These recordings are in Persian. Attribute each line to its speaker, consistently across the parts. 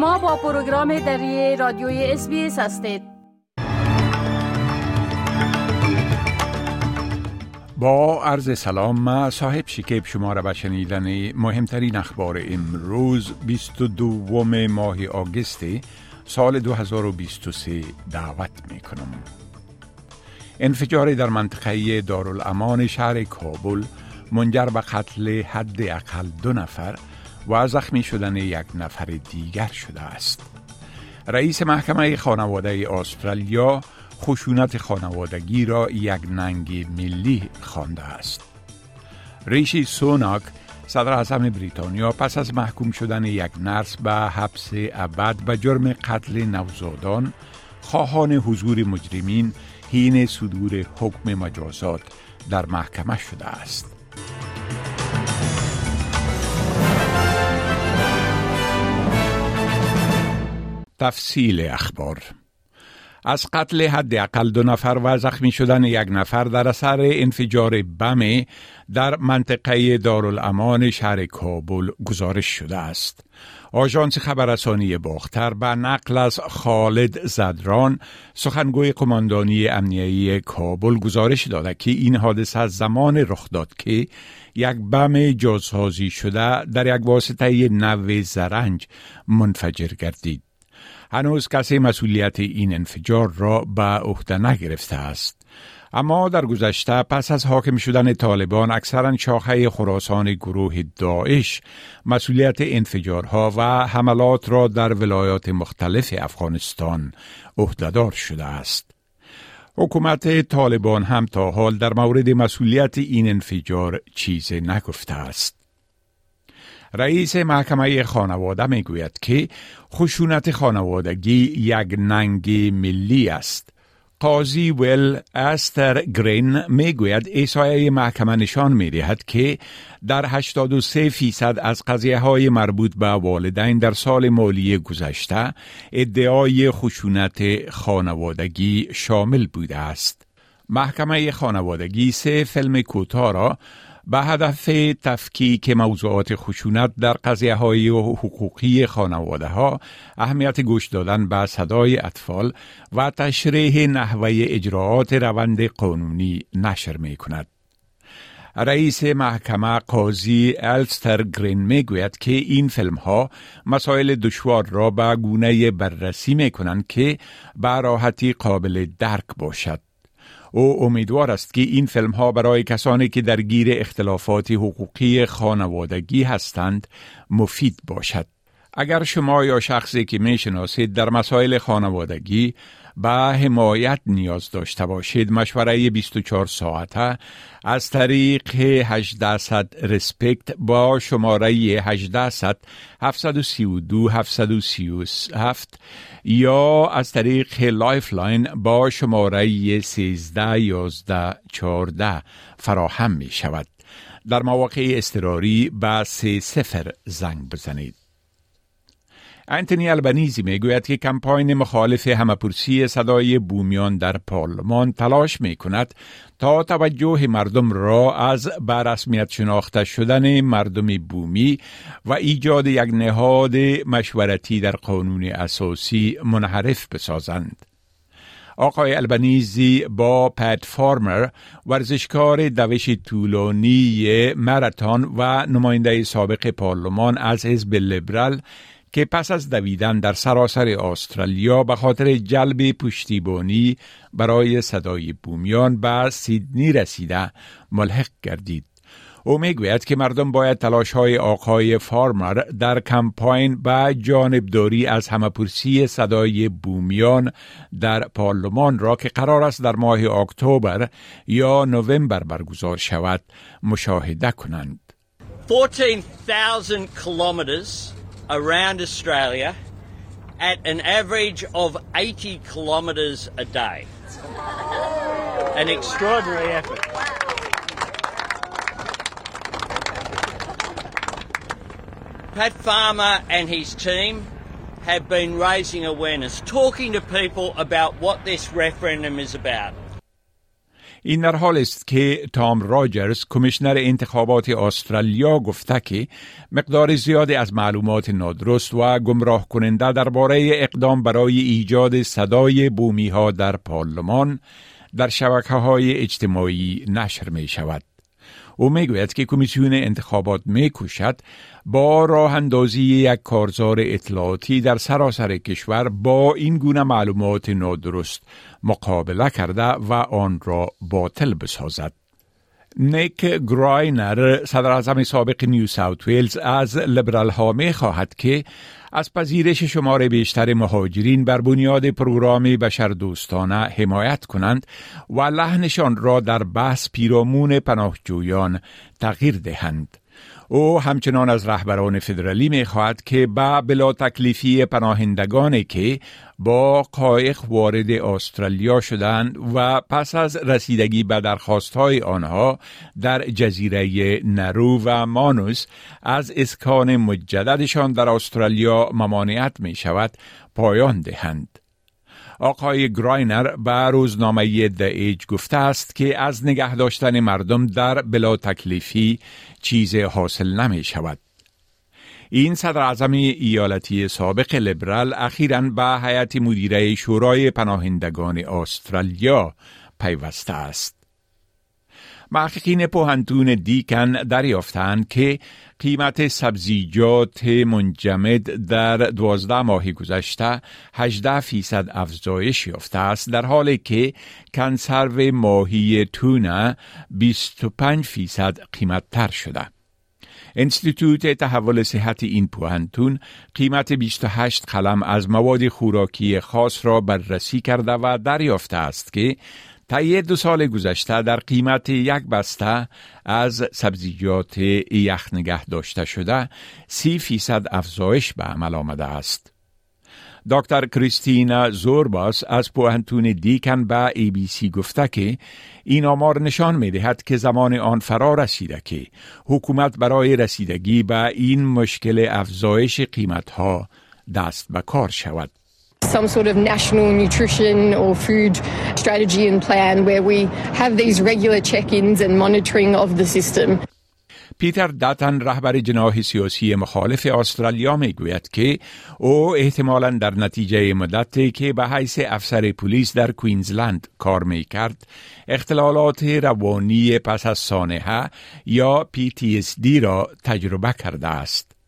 Speaker 1: شما با پروگرام دری رادیوی اس هستید
Speaker 2: با عرض سلام ما صاحب شکیب شما را به شنیدن مهمترین اخبار امروز 22 ماه آگست سال 2023 دعوت می کنم. انفجار در منطقه دارالامان شهر کابل منجر به قتل حد اقل دو نفر و زخمی شدن یک نفر دیگر شده است. رئیس محکمه خانواده استرالیا خشونت خانوادگی را یک ننگ ملی خوانده است. ریشی سوناک صدر اعظم بریتانیا پس از محکوم شدن یک نرس به حبس ابد به جرم قتل نوزادان خواهان حضور مجرمین حین صدور حکم مجازات در محکمه شده است. تفصیل اخبار از قتل حداقل دو نفر و زخمی شدن یک نفر در اثر انفجار بم در منطقه دارالامان شهر کابل گزارش شده است. آژانس خبررسانی باختر به نقل از خالد زدران سخنگوی قماندانی امنیتی کابل گزارش داده که این حادثه از زمان رخ داد که یک بم جاسازی شده در یک واسطه نو زرنج منفجر گردید. هنوز کسی مسئولیت این انفجار را به عهده نگرفته است. اما در گذشته پس از حاکم شدن طالبان اکثرا شاخه خراسان گروه داعش مسئولیت انفجارها و حملات را در ولایات مختلف افغانستان عهدهدار شده است. حکومت طالبان هم تا حال در مورد مسئولیت این انفجار چیزی نگفته است. رئیس محکمه خانواده می گوید که خشونت خانوادگی یک ننگ ملی است. قاضی ویل استر گرین می گوید ایسایه محکمه نشان می دهد که در 83 فیصد از قضیه های مربوط به والدین در سال مالی گذشته ادعای خشونت خانوادگی شامل بوده است. محکمه خانوادگی سه فیلم کوتاه را به هدف تفکیک موضوعات خشونت در قضیه های حقوقی خانواده ها اهمیت گوش دادن به صدای اطفال و تشریح نحوه اجراعات روند قانونی نشر می کند. رئیس محکمه قاضی الستر گرین می گوید که این فیلم ها مسائل دشوار را به گونه بررسی می کنند که به راحتی قابل درک باشد. او امیدوار است که این فیلم ها برای کسانی که درگیر اختلافات حقوقی خانوادگی هستند مفید باشد. اگر شما یا شخصی که می شناسید در مسائل خانوادگی به حمایت نیاز داشته باشید مشوره 24 ساعته از طریق 800 RESPECT با شماره 800 732 737 یا از طریق Lifeline با شماره 13 11 14 فراهم می شود. در مواقع اضطراری به سه صفر زنگ بزنید. انتونی البنیزی می‌گوید که کمپاین مخالف همه‌پرسی صدای بومیان در پارلمان تلاش می کند تا توجه مردم را از برسمیت شناخته شدن مردم بومی و ایجاد یک نهاد مشورتی در قانون اساسی منحرف بسازند. آقای البنیزی با پت فارمر ورزشکار دوش طولانی مراتون و نماینده سابق پارلمان از حزب لیبرال که پس از دویدن در سراسر استرالیا به خاطر جلب پشتیبانی برای صدای بومیان به سیدنی رسیده ملحق گردید. او می‌گوید که مردم باید تلاش های آقای فارمر در کمپاین به جانبداری از همپرسی صدای بومیان در پارلمان را که قرار است در ماه اکتبر یا نوامبر برگزار شود مشاهده کنند.
Speaker 3: 14,000 kilometers around Australia at an average of 80 kilometres a day. An extraordinary effort. Pat Farmer and his team have been raising awareness, talking to people about what this referendum is about.
Speaker 2: این در حال است که تام راجرز کمیشنر انتخابات استرالیا گفته که مقدار زیادی از معلومات نادرست و گمراه کننده درباره اقدام برای ایجاد صدای بومی ها در پارلمان در شبکه های اجتماعی نشر می شود. او می‌گوید که کمیسیون انتخابات میکوشد با راه اندازی یک کارزار اطلاعاتی در سراسر کشور با این گونه معلومات نادرست مقابله کرده و آن را باطل بسازد. نیک گراینر صدر سابق نیو ساوت ویلز از لبرال ها می خواهد که از پذیرش شمار بیشتر مهاجرین بر بنیاد پروگرام بشردوستانه حمایت کنند و لحنشان را در بحث پیرامون پناهجویان تغییر دهند. او همچنان از رهبران فدرالی می خواهد که با بلا تکلیفی پناهندگانی که با قایق وارد استرالیا شدند و پس از رسیدگی به درخواست های آنها در جزیره نرو و مانوس از اسکان مجددشان در استرالیا ممانعت می شود پایان دهند. آقای گراینر به روزنامه د ایج گفته است که از نگه داشتن مردم در بلا تکلیفی چیز حاصل نمی شود. این صدر اعظم ایالتی سابق لبرال اخیرا به هیئت مدیره شورای پناهندگان استرالیا پیوسته است. محققین پوهنتون دیکن دریافتند که قیمت سبزیجات منجمد در دوازده ماه گذشته 18 فیصد افزایش یافته است در حالی که کنسرو ماهی تونه 25 فیصد قیمت تر شده. انستیتوت تحول صحت این پوهنتون قیمت 28 قلم از مواد خوراکی خاص را بررسی کرده و دریافته است که طی دو سال گذشته در قیمت یک بسته از سبزیجات یخ نگه داشته شده سی فیصد افزایش به عمل آمده است. دکتر کریستینا زورباس از پوهنتون دیکن به ای بی سی گفته که این آمار نشان می دهد که زمان آن فرا رسیده که حکومت برای رسیدگی به این مشکل افزایش قیمت ها دست به کار شود.
Speaker 4: Some sort of national nutrition or food strategy and plan where we have these regular check-ins and monitoring of the system.
Speaker 2: پیتر داتن رهبر جناح سیاسی مخالف استرالیا می گوید که او احتمالا در نتیجه مدتی که به حیث افسر پلیس در کوینزلند کار می کرد اختلالات روانی پس از سانحه یا PTSD را تجربه کرده است.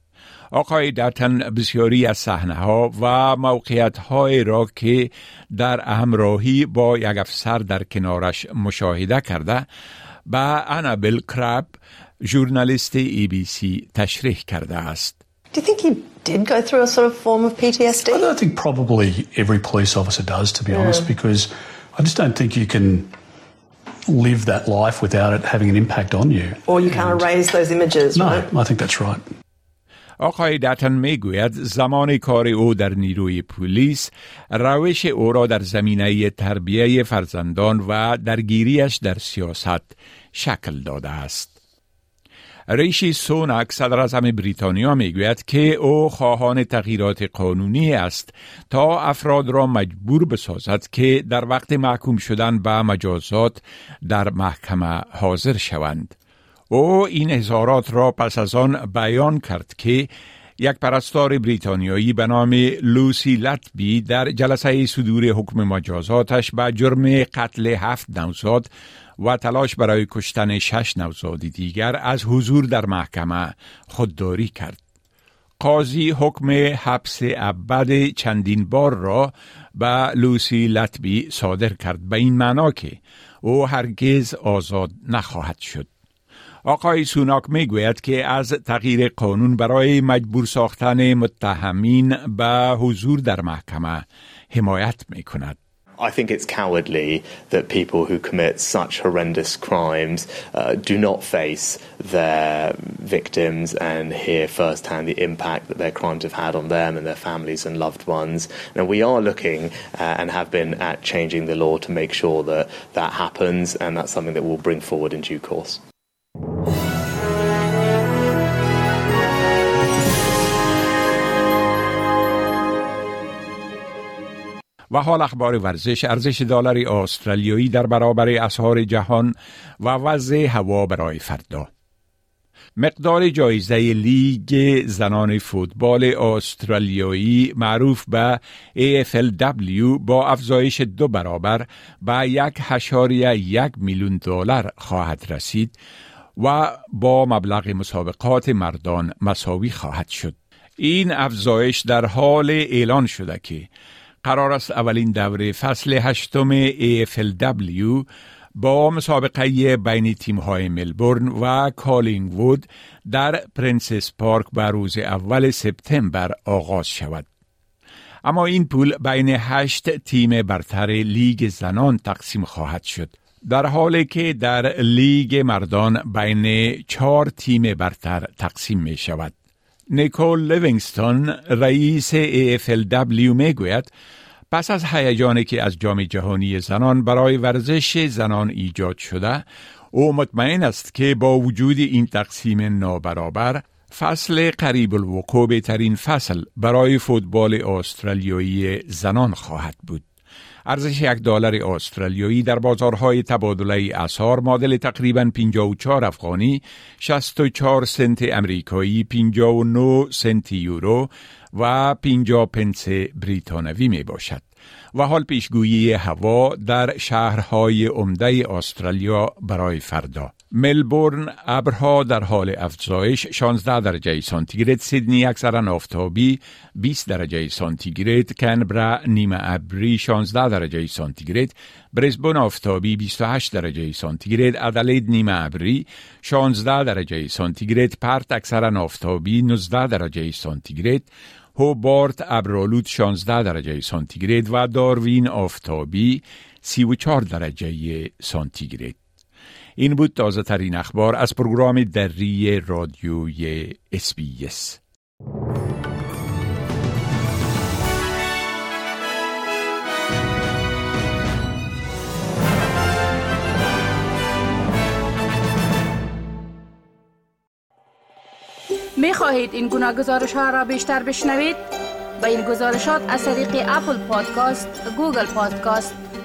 Speaker 2: آقای داتن بسیاری از صحنه ها و موقعیت های را که در همراهی با یک افسر در کنارش مشاهده کرده با انابل کراب ژورنالیست ای بی سی تشریح کرده است.
Speaker 5: Do you think he did go through a sort of form of PTSD?
Speaker 6: I don't think probably every police officer does, to be honest, because I just don't think you can live that life without it having an impact on you.
Speaker 5: Or you can't erase those images,
Speaker 6: No,
Speaker 5: right?
Speaker 6: I think that's right.
Speaker 2: آقای دتن می گوید زمان کار او در نیروی پلیس روش او را در زمینه تربیه فرزندان و درگیریش در سیاست شکل داده است. ریشی سونک صدر اعظم بریتانیا می‌گوید که او خواهان تغییرات قانونی است تا افراد را مجبور بسازد که در وقت محکوم شدن به مجازات در محکمه حاضر شوند. او این اظهارات را پس از آن بیان کرد که یک پرستار بریتانیایی به نام لوسی لطبی در جلسه صدور حکم مجازاتش به جرم قتل هفت نوزاد و تلاش برای کشتن شش نوزاد دیگر از حضور در محکمه خودداری کرد. قاضی حکم حبس ابد چندین بار را به لوسی لطبی صادر کرد به این معنا که او هرگز آزاد نخواهد شد. آقای سوناک می گوید که از تغییر قانون برای مجبور ساختن متهمین به حضور در محکمه حمایت می کند.
Speaker 7: I think it's cowardly that people who commit such horrendous crimes uh, do not face their victims and hear firsthand the impact that their crimes have had on them and their families and loved ones. Now, we are looking uh, and have been at changing the law to make sure that that happens, and that's something that we'll bring forward in due course.
Speaker 2: و حال اخبار ورزش ارزش دلار استرالیایی در برابر اسعار جهان و وضع هوا برای فردا مقدار جایزه لیگ زنان فوتبال استرالیایی معروف به AFLW با افزایش دو برابر به یک اعشاریه یک میلیون دلار خواهد رسید و با مبلغ مسابقات مردان مساوی خواهد شد. این افزایش در حالی اعلان شده که قرار است اولین دوره فصل هشتم AFLW با مسابقه بین تیم های ملبورن و کالینگ وود در پرنسس پارک به روز اول سپتامبر آغاز شود. اما این پول بین هشت تیم برتر لیگ زنان تقسیم خواهد شد. در حالی که در لیگ مردان بین چهار تیم برتر تقسیم می شود. نیکول لیوینگستون رئیس AFLW می گوید پس از هیجانی که از جام جهانی زنان برای ورزش زنان ایجاد شده او مطمئن است که با وجود این تقسیم نابرابر فصل قریب الوقوع بهترین فصل برای فوتبال استرالیایی زنان خواهد بود. ارزش یک دلار استرالیایی در بازارهای تبادله اسعار معادل تقریبا 54 افغانی، 64 سنت امریکایی، 59 سنت یورو و 50 پنس بریتانوی می باشد. و حال پیشگویی هوا در شهرهای عمده استرالیا برای فردا ملبورن ابرها در حال افزایش 16 درجه سانتیگراد سیدنی اکثرا آفتابی 20 درجه سانتیگراد کنبرا نیمه ابری 16 درجه سانتیگراد برزبون آفتابی 28 درجه سانتیگراد ادلید نیمه ابری 16 درجه سانتیگراد پرت اکثرا آفتابی 19 درجه سانتیگراد هوبارت ابرالود 16 درجه سانتیگراد و داروین آفتابی 34 درجه سانتیگراد. این بود تازه ترین اخبار از پروگرام دری رادیوی SBS
Speaker 1: می خواهید این گونه گزارش ها را بیشتر بشنوید؟ به این گزارشات از طریق Apple Podcast، Google Podcast،